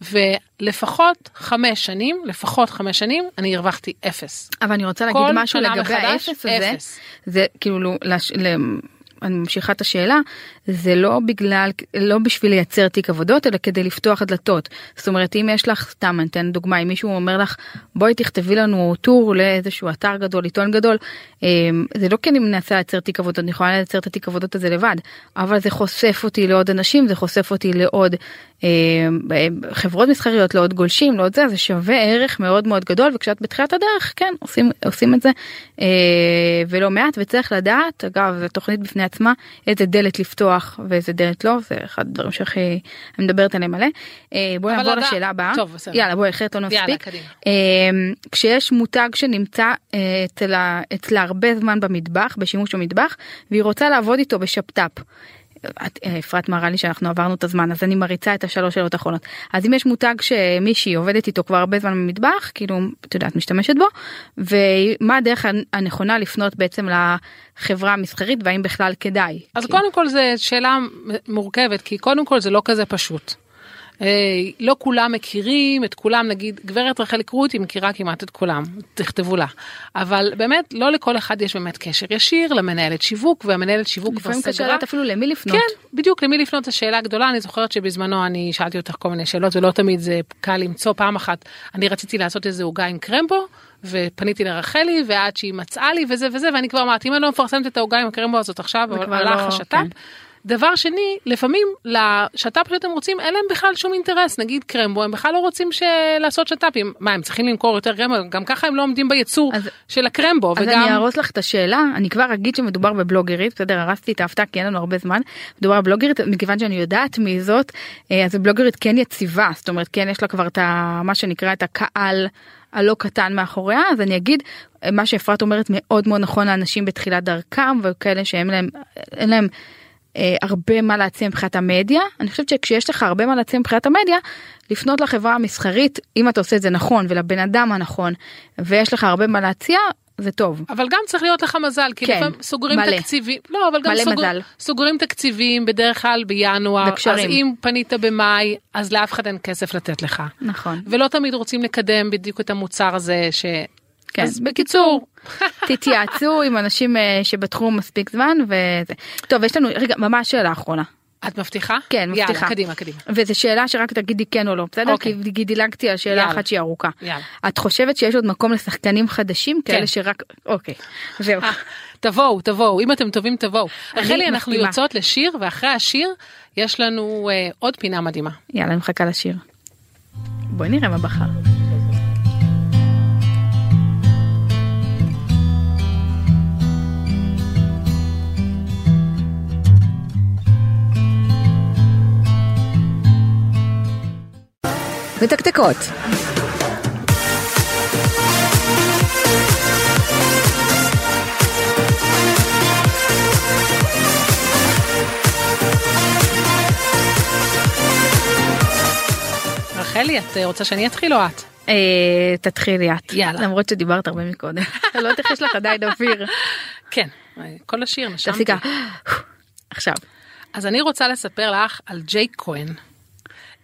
ולפחות חמש שנים לפחות חמש שנים אני הרווחתי אפס. אבל אני רוצה להגיד משהו לגבי האפס הזה. אפס. זה כאילו, לש- ל- אני ממשיכה את השאלה, זה לא בגלל, לא בשביל לייצר תיק עבודות, אלא כדי לפתוח דלתות. זאת אומרת, אם יש לך, סתם אני אתן דוגמה, אם מישהו אומר לך, בואי תכתבי לנו טור לאיזשהו אתר גדול, עיתון גדול, אה, זה לא כי אני מנסה לייצר תיק עבודות, אני יכולה לייצר את התיק עבודות הזה לבד, אבל זה חושף אותי לעוד אנשים, זה חושף אותי לעוד אה, חברות מסחריות, לעוד גולשים, לעוד זה, זה שווה ערך מאוד מאוד גדול, וכשאת בתחילת הדרך, כן, עושים, עושים את זה, אה, ולא מעט, וצריך לדעת, אגב, תוכנית בפני עצמה, איזה דלת לפתוח ואיזה דלת לא, זה אחד הדברים שהכי אני מדברת עליהם מלא. אה, אבל נעבור לדע- לשאלה הבאה. טוב, בסדר. יאללה, בואי, אחרת לא יאללה, נספיק. קדימה. אה, כשיש מותג שנמצא אה, אצל ה- אצלה הרבה זמן במטבח, בשימוש במטבח, והיא רוצה לעבוד איתו בשפטאפ. אה, אפרת מראה לי שאנחנו עברנו את הזמן אז אני מריצה את השלוש שאלות האחרונות אז אם יש מותג שמישהי עובדת איתו כבר הרבה זמן במטבח כאילו את יודעת משתמשת בו ומה הדרך הנכונה לפנות בעצם לחברה המסחרית והאם בכלל כדאי. אז כי- קודם כל זו שאלה מורכבת כי קודם כל זה לא כזה פשוט. לא כולם מכירים את כולם, נגיד גברת רחל קרות היא מכירה כמעט את כולם, תכתבו לה. אבל באמת לא לכל אחד יש באמת קשר ישיר למנהלת שיווק והמנהלת שיווק כבר לפעמים קשה סגרה. לדעת אפילו למי לפנות. כן, בדיוק למי לפנות זו שאלה גדולה, אני זוכרת שבזמנו אני שאלתי אותך כל מיני שאלות ולא תמיד זה קל למצוא פעם אחת. אני רציתי לעשות איזה עוגה עם קרמבו ופניתי לרחלי ועד שהיא מצאה לי וזה וזה ואני כבר אמרתי אם אני לא מפרסמת את העוגה עם הקרמבו הזאת עכשיו הלך לא- השת"פ. דבר שני לפעמים לשת"פ שאתם רוצים אין להם בכלל שום אינטרס נגיד קרמבו הם בכלל לא רוצים ש- לעשות שת"פים מה הם צריכים למכור יותר קרמבו? גם ככה הם לא עומדים בייצור אז- של הקרמבו אז וגם אני אהרוס לך את השאלה, אני כבר אגיד שמדובר בבלוגרית, בסדר, הרסתי את ההפתעה כי אין לנו הרבה זמן, מדובר בבלוגרית, מכיוון שאני יודעת מי זאת, אה, אז בלוגרית כן יציבה, זאת אומרת כן יש לה כבר את ה... מה שנקרא את הקהל הלא קטן מאחוריה, אז אני אגיד, מה שאפרת אומרת מאוד מאוד נכון לאנשים בתחילת דרכם וכאלה שאין להם, אין להם הרבה מה להציע מבחינת המדיה, אני חושבת שכשיש לך הרבה מה להציע מבחינת המדיה, לפנות לחברה המסחרית, אם אתה עושה את זה נכון ולבן אדם הנכון, ויש לך הרבה מה להציע, זה טוב. אבל גם צריך להיות לך מזל כי כן, לפעמים סוגרים מלא. תקציבים לא אבל גם סוגר. סוגרים תקציבים בדרך כלל בינואר אז וקשרים. אם פנית במאי אז לאף אחד אין כסף לתת לך נכון. ולא תמיד רוצים לקדם בדיוק את המוצר הזה ש... כן, אז בקיצור תתייעצו עם אנשים אה, שבתחום מספיק זמן וזה. טוב יש לנו רגע ממש שאלה אחרונה את מבטיחה? כן, מבטיחה. יאללה קדימה קדימה. וזו שאלה שרק תגידי כן או לא בסדר אוקיי. כי דילגתי על שאלה יאללה. אחת שהיא ארוכה. יאללה. את חושבת שיש עוד מקום לשחקנים חדשים כן. כאלה שרק אוקיי זהו אה, תבואו תבואו אם אתם טובים תבואו. רחלי אנחנו מסכימה. יוצאות לשיר ואחרי השיר יש לנו אה, עוד פינה מדהימה. יאללה אני מחכה לשיר. בואי נראה מה בחר. מתקתקות. רחלי את אה, רוצה שאני אתחיל או את? אה, תתחילי את. יאללה. למרות שדיברת הרבה מקודם. אני לא יודעת איך יש לך עדיין אוויר. כן אה, כל השיר נשמתי. ככה. עכשיו. אז אני רוצה לספר לך על ג'ייק כהן.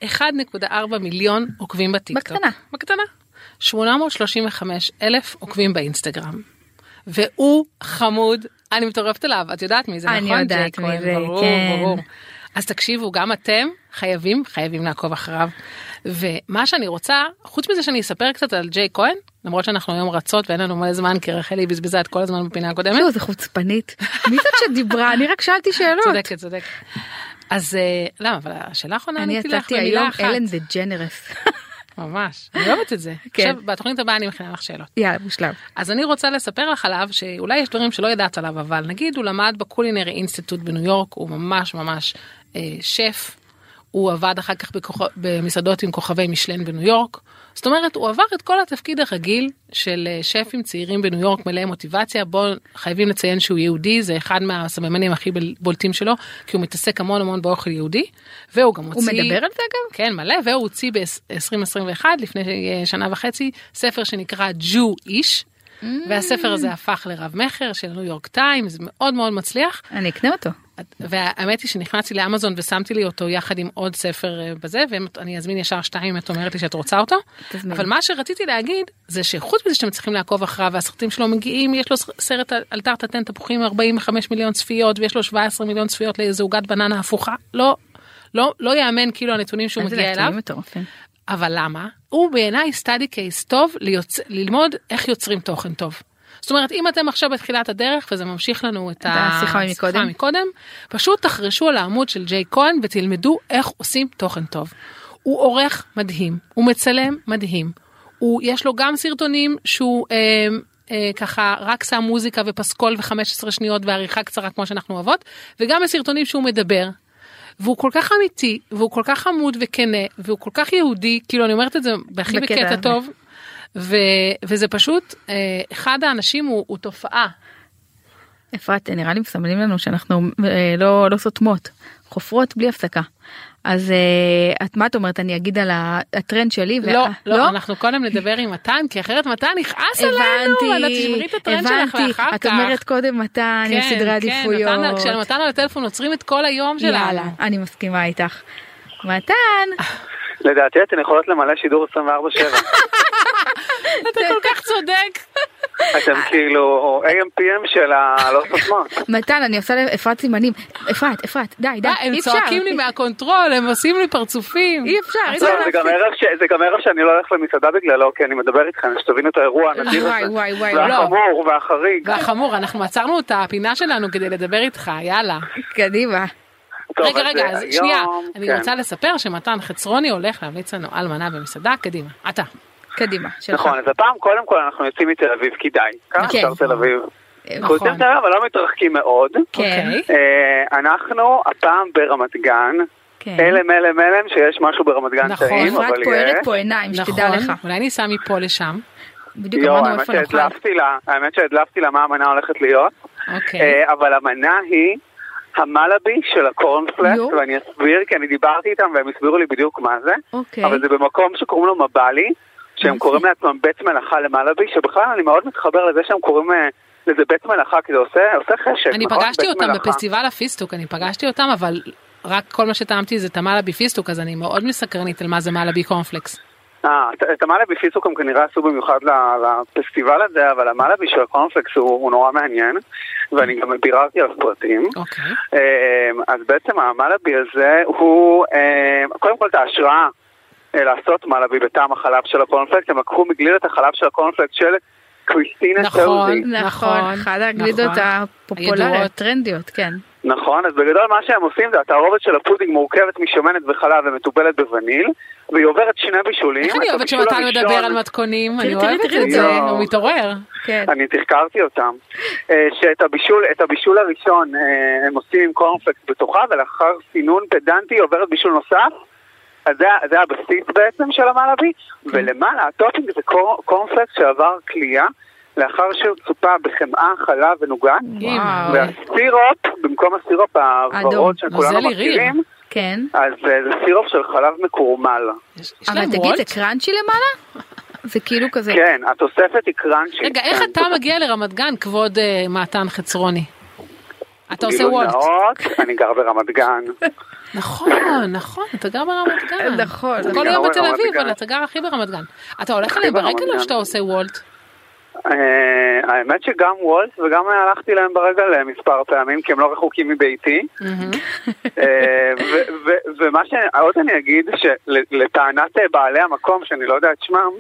1.4 מיליון עוקבים בטיקטוק. בקטנה. בקטנה. 835 אלף עוקבים באינסטגרם. והוא חמוד, אני מטורפת עליו, את יודעת מי זה אני נכון? יודעת ג'ייק מי זה, ברור, כן. ברור. אז תקשיבו, גם אתם חייבים, חייבים לעקוב אחריו. ומה שאני רוצה, חוץ מזה שאני אספר קצת על ג'ייק כהן, למרות שאנחנו היום רצות ואין לנו מלא זמן, כי רחלי בזבזה את כל הזמן בפינה הקודמת. שוב, זה חוצפנית. מי זאת שדיברה? אני רק שאלתי שאלות. צודקת, צודקת. אז אה, למה, אבל השאלה האחרונה אני עניתי לך יצאתי במילה היום אחת. אלן דה ג'נרס. ממש, אני אוהבת את זה. כן. עכשיו, בתוכנית הבאה אני מכינה לך שאלות. יאללה, מושלם. אז אני רוצה לספר לך עליו שאולי יש דברים שלא ידעת עליו, אבל נגיד הוא למד ב Culinary Institute בניו יורק, הוא ממש ממש אה, שף. הוא עבד אחר כך. במסעדות עם כוכבי משלן בניו יורק. זאת אומרת, הוא עבר את כל התפקיד הרגיל של אה, שפים צעירים בניו יורק מלאי מוטיבציה. בואו חייבים לציין שהוא יהודי, זה אחד מהסממנים הכי בולטים שלו, כי הוא מתעסק המון המון באוכל יהודי. והוא גם הוא הוציא... מדבר על זה אגב? כן מלא והוא הוציא ב-2021 לפני אה, שנה וחצי ספר שנקרא ג'ו איש. והספר הזה הפך לרב מכר של ניו יורק טיימס מאוד מאוד מצליח אני אקנה אותו. והאמת היא שנכנסתי לאמזון ושמתי לי אותו יחד עם עוד ספר אה, בזה ואני אזמין ישר שתיים אם את אומרת לי שאת רוצה אותו תזמין. אבל מה שרציתי להגיד זה שחוץ מזה שאתם צריכים לעקוב אחריו והסרטים שלו מגיעים יש לו סרט על- טרטטן תפוחים 45 מיליון צפיות ויש לו 17 מיליון צפיות לאיזה עוגת בננה הפוכה לא לא לא יאמן כאילו הנתונים שהוא מגיע אליו. אבל למה? הוא בעיניי סטאדי קייס טוב ליוצ... ללמוד איך יוצרים תוכן טוב. זאת אומרת אם אתם עכשיו בתחילת הדרך וזה ממשיך לנו את השיחה מקודם. מקודם פשוט תחרשו על העמוד של ג'יי כהן ותלמדו איך עושים תוכן טוב. הוא עורך מדהים, הוא מצלם מדהים, הוא יש לו גם סרטונים שהוא אה, אה, ככה רק שם מוזיקה ופסקול ו-15 שניות ועריכה קצרה כמו שאנחנו אוהבות וגם בסרטונים שהוא מדבר והוא כל כך אמיתי והוא כל כך חמוד וכנה והוא כל כך יהודי כאילו אני אומרת את זה הכי בקטע בקטע. טוב ו, וזה פשוט אה, אחד האנשים הוא, הוא תופעה אפרת נראה לי מסמלים לנו שאנחנו אה, לא לא סותמות חופרות בלי הפסקה. אז אה, את מה את אומרת אני אגיד על הטרנד שלי וה- לא, לא, אנחנו קודם נדבר עם מתן, כי אחרת מתן יכעס עלינו, אלא תשמרי את הטרנד שלך הבנתי ואחר כך. את אומרת קודם מתן עם סדרי עדיפויות. כן, מתן, כשמתן על הטלפון עוצרים את כל היום שלנו. יאללה אני מסכימה איתך. מתן לדעתי אתן יכולות למלא שידור 24/7. אתה כל כך צודק. אתם כאילו AM/PM של הלא סותמות. מתן אני עושה לאפרת סימנים אפרת אפרת די די הם אי אפשר צועקים לי מהקונטרול, הם עושים לי פרצופים. אי אפשר אי אפשר זה גם ערב ש- זה גם ערב שאני לא הולך למסעדה בגללו, כי אני מדבר איתכם, שתבינו את האירוע הנדיר וואי הזה. וואי וואי והחמור והחריג. והחמור, אנחנו עצרנו את הפינה שלנו כדי לדבר איתך, יאללה. קדימה טוב, רגע, אז, רגע, אה, אז היום- שנייה, אני כן. רוצה לספר שמתן חצרוני הולך להמליץ לנו על מנה במסעדה, קדימה, אתה. קדימה שלך נכון, אז הפעם קודם כל אנחנו יוצאים מתל אביב, כדאי. כמה כן. אפשר תל אביב? אה, אנחנו יוצאים נכון. מתל אביב, אבל לא מתרחקים מאוד. כן אוקיי. אה, אנחנו הפעם ברמת גן. כן הלם הלם הלם שיש משהו ברמת גן נכון. טעים, אבל יש. פוערת פה עיניים שתדע לך נכון, אולי ניסע מפה לשם. בדיוק אמרנו איפה נאכל לה, האמת שהדלפתי לה מה המנה הולכת להיות. אוקיי. אבל המנה היא המלאבי של הקורנפלקס. ואני אסביר, כי אני דיברתי איתם והם הסבירו לי בדיוק מה זה. אוקיי אבל זה במקום שקוראים לו מלבי, שהם מה קוראים? לעצמם בית מלאכה למלאבי, שבכלל אני מאוד מתחבר לזה שהם קוראים אה, לזה בית מלאכה, כי זה עושה, עושה חשק, אני נכון? פגשתי אותם מלאכה. בפסטיבל הפיסטוק, אני פגשתי אותם, אבל רק כל מה שטעמתי זה את המלאבי פיסטוק, אז אני מאוד מסקרנית על מה זה מלאבי קורנפלקס. אה, את- המלאבי פיסטוק הם כנראה עשו במיוחד לפסטיבל הזה, אבל המלאבי של הקורנפלקס הוא נורא מעניין, ואני גם ביררתי על פרטים. אוקיי. אמ, אז בעצם המלאבי הזה הוא, אמ, קודם כל את ההשראה אה, לעשות מלאבי בטעם החלב של הקורנפלקס, הם לקחו מגלידת החלב של הקורנפלקס של קריסטינה נכון. נכון נכון, אחת הגלידות נכון. הפופולריות הידועות. טרנדיות כן נכון, אז בגדול מה שהם עושים זה התערובת של הפודינג מורכבת משמנת וחלב ומתובלת בווניל, והיא עוברת שני בישולים. איך אני אוהבת שמתן הראשון- מדבר על מתכונים, אני אוהבת את זה. הוא מתעורר. כן אני תחקרתי אותם, אה, שאת הבישול, את הבישול הראשון אה, הם עושים עם קורנפלקס בתוכה, ולאחר סינון פדנטי עוברת בישול נוסף. אז זה, זה הבסיס בעצם של המלאבי, ולמעלה הטופינג זה קור, קורנפלקס שעבר קלייה, לאחר שהוא צופה בחמאה, חלב ונוגת, והסירופ, במקום הסירופ הוורוד שכולנו. מכירים, כן אז אה, זה סירופ של חלב מקורמל. יש יש אבל תגיד? זה קראנצ'י למעלה? זה כאילו כזה כן, התוספת היא קראנצ'י. רגע, איך כן, אתה מגיע לרמת גן, כבוד אה, מתן חצרוני? אתה עושה וולט. נאות, אני גר ברמת גן. נכון, נכון, אתה גר ברמת גן. נכון. אתה כל יום בתל אביב. אבל אתה גר הכי ברמת גן. אתה הולך אליהם ברגל או. שאתה עושה וולט? אה, האמת שגם וולט וגם הלכתי להם ברגל אה, מספר פעמים, כי הם לא רחוקים מביתי. אה, ומה שעוד אני אגיד, שלטענת אה, בעלי המקום, שאני לא יודע את שמם,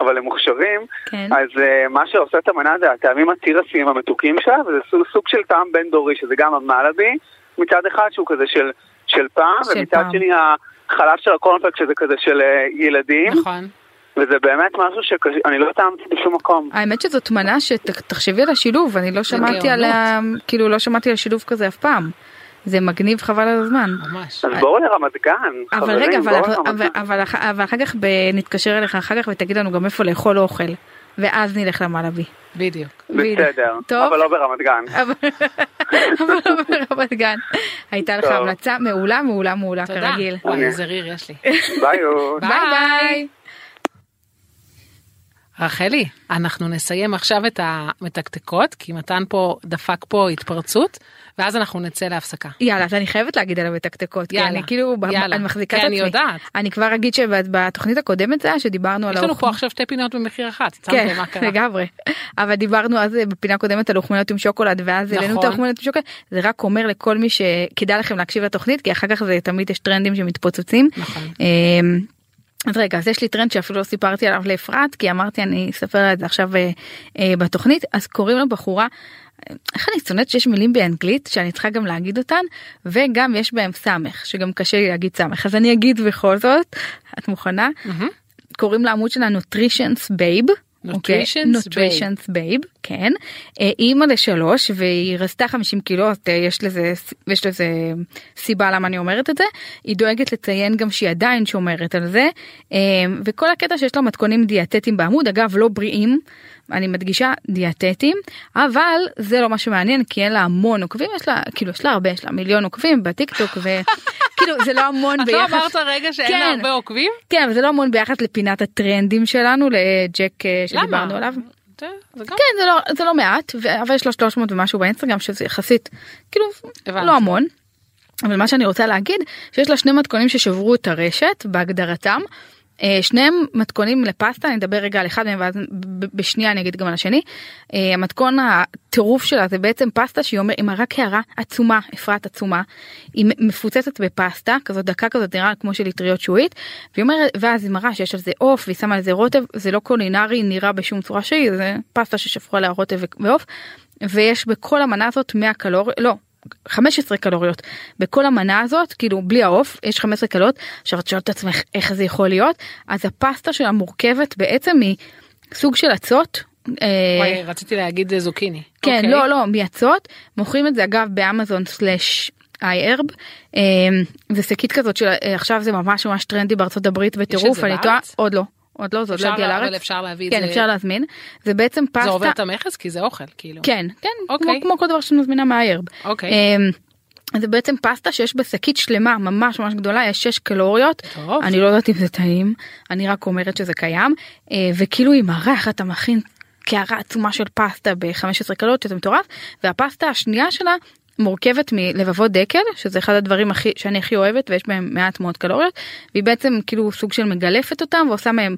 אבל הם מוכשרים, כן. אז אה, מה שעושה את המנה זה הטעמים התירסיים המתוקים שלה, וזה סוג, סוג של טעם בין דורי, שזה גם המלאבי, מצד אחד שהוא כזה של, של פעם, של ומצד פעם. שני החלב של הקורנפלקס שזה כזה של אה, ילדים, נכון. וזה באמת משהו שאני לא טעמתי בשום מקום. האמת שזאת מנה שתחשבי על השילוב אני לא שמעתי. עליה כאילו לא שמעתי על שילוב כזה אף פעם. זה מגניב חבל על הזמן. ממש. אז בואו לרמת גן, אבל חברים, רגע אבל, בואו אבל, לרמת אבל, גן. אבל, אח- אבל אחר כך נתקשר אליך אחר כך ותגיד לנו גם איפה לאכול אוכל ואז נלך למלאבי. בדיוק. בסדר, טוב. אבל לא ברמת גן. אבל לא ברמת גן. הייתה לך. המלצה מעולה מעולה מעולה תודה. כרגיל. וואי, איזה ריר יש לי. ביי ביי. רחלי, אנחנו נסיים עכשיו את המתקתקות, כי מתן פה דפק פה התפרצות, ואז אנחנו נצא להפסקה. יאללה אז אני חייבת להגיד על המתקתקות כי יאללה, אני כאילו יאללה. אני מחזיקה את עצמי. אני יודעת. אני כבר אגיד שבתוכנית הקודמת זה היה שדיברנו על יש לנו. פה עכשיו שתי פינות במחיר אחת, כן. לגמרי. אבל דיברנו אז אה, בפינה קודמת על אוכמניות עם שוקולד ואז העלינו את נכון. האוכמניות עם שוקולד. זה רק אומר לכל מי שכדאי לכם להקשיב לתוכנית כי אחר כך זה תמיד יש טרנדים שמתפוצצים. נכון. אמ, אז רגע אז יש לי טרנד שאפילו לא סיפרתי עליו לאפרת כי אמרתי אני אספר על זה עכשיו אה, אה, בתוכנית אז קוראים לבחורה. איך אני שונאת שיש מילים באנגלית שאני צריכה גם להגיד אותן וגם יש בהם סמך שגם קשה לי להגיד סמך. אז אני אגיד בכל זאת את מוכנה? מהמם. קוראים לעמוד שלה nutritious babe. nutritious babe כן. אה, אימא לשלוש והיא רזתה 50 קילו אז אה, יש לזה יש לזה סיבה למה אני אומרת את זה. היא דואגת לציין גם שהיא עדיין שומרת על זה. אה, וכל הקטע שיש לה מתכונים דיאטטיים בעמוד אגב לא בריאים אני מדגישה דיאטטיים אבל זה לא מה שמעניין כי אין לה המון עוקבים יש לה כאילו יש לה הרבה יש לה מיליון עוקבים בטיק טוק וכאילו זה לא המון את לא ביחס אמרת רגע שאין לה כן. הרבה עוקבים? כן אבל זה לא המון ביחס לפינת הטרנדים שלנו לג'ק אה, שדיברנו? עליו. זה גם כן זה לא זה לא מעט ו- אבל יש לו 300 ומשהו באינסטגרם שזה יחסית כאילו הבנתי. לא המון. אבל מה שאני רוצה להגיד שיש לה שני מתכונים ששברו את הרשת בהגדרתם. אה, שניהם מתכונים לפסטה אני אדבר רגע על אחד מהם ואז בשנייה אני אגיד גם על השני. אה, המתכון הטירוף שלה זה בעצם פסטה שהיא אומרת, היא מראה קערה עצומה אפרת עצומה. היא מפוצצת בפסטה כזאת דקה כזאת נראה כמו של אטריות שועית. והיא אומרת ואז היא מראה שיש על זה עוף והיא שמה על זה רוטב זה לא קולינרי נראה בשום צורה שהיא זה פסטה ששפכו עליה רוטב ועוף. ויש בכל המנה הזאת 100 קלוריות לא 15 קלוריות בכל המנה הזאת כאילו בלי העוף יש 15 קלוריות עכשיו את שואלת את עצמך איך זה יכול להיות אז הפסטה שלה מורכבת בעצם מסוג של אצות. אה, וואי, רציתי להגיד אה, זוקיני. כן אוקיי. לא לא מאצות מוכרים את זה אגב באמזון סלאש איי-ארב זה שקית כזאת של אה, עכשיו זה ממש ממש טרנדי בארצות הברית בטירוף אני טועה? עוד לא עוד לא זה עוד לא הגיע לארץ אפשר להביא את כן זה. אפשר להזמין זה בעצם פסטה זה עובר את המכס כי זה אוכל כאילו. כן כן כמו, אוקיי. כמו כל דבר שאני מזמינה מהאיירב. אוקיי. אמ, זה בעצם פסטה שיש בשקית שלמה ממש ממש גדולה יש 6 קלוריות טוב. אני לא יודעת אם זה טעים אני רק אומרת שזה קיים אה, וכאילו עם הריח אתה מכין קערה עצומה של פסטה ב-15 קלוריות שזה מטורף והפסטה השנייה שלה מורכבת מלבבות דקל שזה אחד הדברים הכי שאני הכי אוהבת ויש בהם מעט מאוד קלוריות והיא בעצם כאילו סוג של מגלפת אותם ועושה מהם.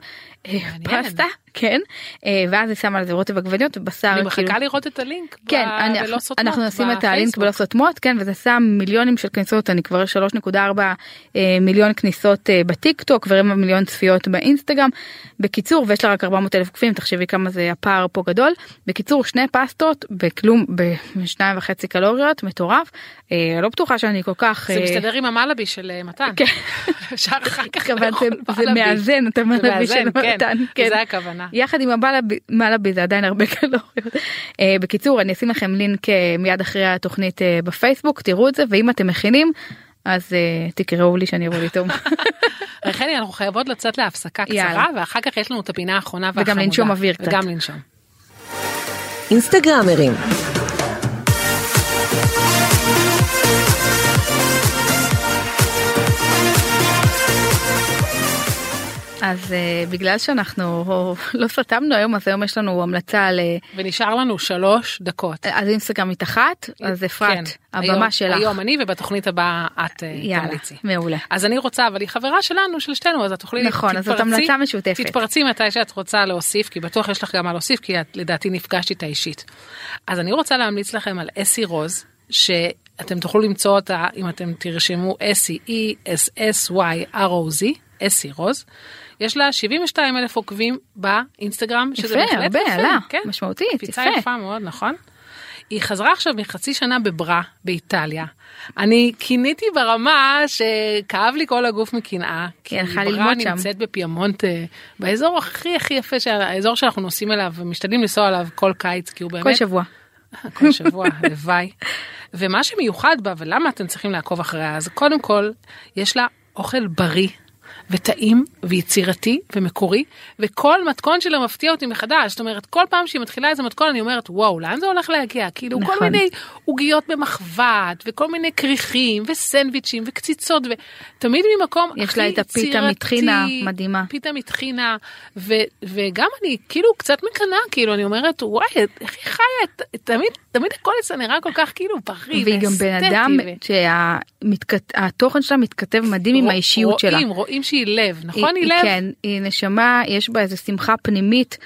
פסטה כן אה, ואז היא שמה על זה רוטב עגבניות ובשר אני כאילו. מחכה לראות את הלינק. כן, אנחנו נשים את הלינק. בלא סותמות, כן, וזה שם מיליונים של כניסות, אני כבר 3.4 אה, מיליון כניסות אה, בטיק טוק ורבע מיליון צפיות באינסטגרם. בקיצור, ויש לה רק 400 אלף עוקבים, תחשבי כמה זה הפער פה גדול. בקיצור, שני פסטות בכלום, בשניים וחצי קלוריות, מטורף. אה, לא בטוחה שאני כל כך... זה אה, מסתדר עם המלאבי של אה, מתן. כן. אפשר אחר כך לאכול זה, זה מלאבי. מאזן את המלאבי של כן, מתן. כן. זה הכוונה. יחד עם המלאבי מלאבי זה עדיין הרבה קלוריות. אה, בקיצור אני אשים לכם לינק אה, מיד אחרי התוכנית אה, בפייסבוק תראו את זה ואם אתם מכינים אז תקראו לי שאני אבוא לטעום רחלי אנחנו חייבות לצאת להפסקה יאללה. קצרה ואחר כך יש לנו את הפינה האחרונה וגם והחמודה. לנשום אוויר קצת. וגם לנשום. אינסטגרמרים, אז אה, בגלל שאנחנו לא סתמנו היום אז היום יש לנו המלצה על אה, ונשאר לנו שלוש דקות. אז אינסטגרמית אחת אז אפרת כן, הבמה היום- שלך. היום אני ובתוכנית הבאה את אה, יאללה תמליצי. מעולה. אז אני רוצה אבל היא חברה שלנו של שתינו אז את תוכלי נכון, אז זאת המלצה משותפת. תתפרצי מתי שאת רוצה להוסיף כי בטוח יש לך גם מה להוסיף כי את לדעתי נפגשת איתה אישית. אז אני רוצה להמליץ לכם על אסי רוז שאתם תוכלו למצוא אותה אם אתם תרשמו אסי e s s y r o z אסי רוז. יש לה 72 אלף עוקבים באינסטגרם שזה יפה, בהחלט הרבה, יפה, עלה, כן. משמעותית, קפיצה יפה. יפה מאוד נכון. היא חזרה עכשיו מחצי שנה בברה באיטליה. אני קיניתי ברמה שכאב לי כל הגוף מקנאה. כי הלכה ברה. נמצאת בפימונט אה, באזור הכי הכי יפה של האזור שאנחנו נוסעים אליו ומשתדלים לנסוע אליו כל קיץ כי הוא באמת כל שבוע. כל שבוע הלוואי. ומה שמיוחד בה ולמה אתם צריכים לעקוב אחריה אז קודם כל יש לה אוכל בריא. וטעים ויצירתי ומקורי וכל מתכון שלה מפתיע אותי מחדש זאת אומרת כל פעם שהיא מתחילה איזה מתכון אני אומרת וואו לאן זה הולך להגיע כאילו כל נכון. מיני עוגיות במחבת וכל מיני כריכים וסנדוויצ'ים וקציצות ותמיד ממקום יש לה את הפיתה מטחינה, מדהימה. פיתה מטחינה ו, וגם אני כאילו קצת מקנאה כאילו אני אומרת וואי איך היא חיה תמיד תמיד הכל אצלה נראה כל כך כאילו בריא והיא גם בן אדם ו- שהתוכן שלה מתכתב מדהים עם האישיות שלה. רואים רואים שהיא לב נכון? היא, היא, לב? כן, היא נשמה, יש בה איזה שמחה פנימית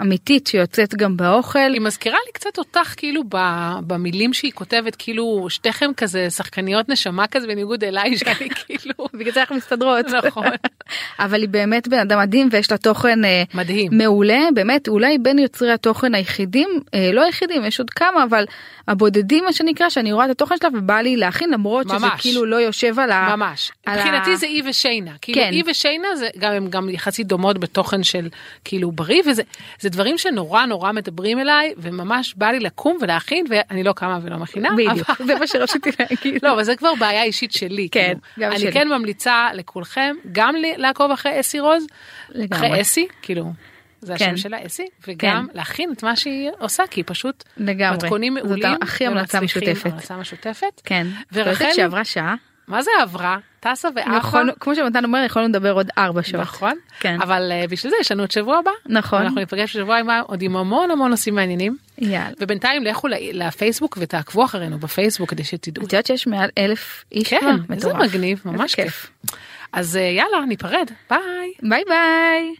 אמיתית שיוצאת גם באוכל. היא מזכירה לי קצת אותך כאילו ב- במילים שהיא כותבת כאילו שתיכם כזה שחקניות נשמה כזה בניגוד אליי שאני כאילו בגלל זה אנחנו מסתדרות. נכון. אבל היא באמת בן אדם מדהים ויש לה תוכן אה, מדהים. מעולה, באמת אולי בין יוצרי התוכן היחידים, אה, לא היחידים, יש עוד כמה, אבל הבודדים מה שנקרא, שאני רואה את התוכן שלה ובא לי להכין למרות שזה ממש. כאילו לא יושב על ה... ממש. על ה- מבחינתי זה אי ושיינה. כאילו כן. אי ושיינה זה גם הם גם יחסית דומות בתוכן של כאילו בריא וזה זה דברים שנורא נורא מדברים אליי וממש בא לי לקום ולהכין ואני לא קמה ולא מכינה. בדיוק, אבל- זה מה שרציתי להגיד. לא אבל זה כבר בעיה אישית שלי. כן, כאילו. גם אני שלי. כן ממליצה לכולכם גם לעקוב אחרי אסי רוז. לגמרי. אחרי אסי כאילו. זה כן. השם שלה אסי וגם להכין את מה שהיא עושה כי פשוט לגמרי. מתכונים זאת מעולים הכי המלצה. משותפת. המלצה משותפת. כן? ורחלי שעברה שעה, מה זה עברה? טסה ועפה. נכון, כמו שמתן אומר יכולנו לדבר עוד ארבע שעות. נכון. כן. אבל uh, בשביל זה יש לנו עוד שבוע הבא. נכון. אנחנו נפגש בשבוע הבא עוד עם המון המון נושאים מעניינים. יאללה. ובינתיים לכו לפייסבוק ותעקבו אחרינו בפייסבוק כדי שתדעו. את יודעת שיש מעל אלף איש כן, כבר? כן, זה מגניב, ממש כיף. כיף. אז uh, יאללה ניפרד ביי. ביי ביי.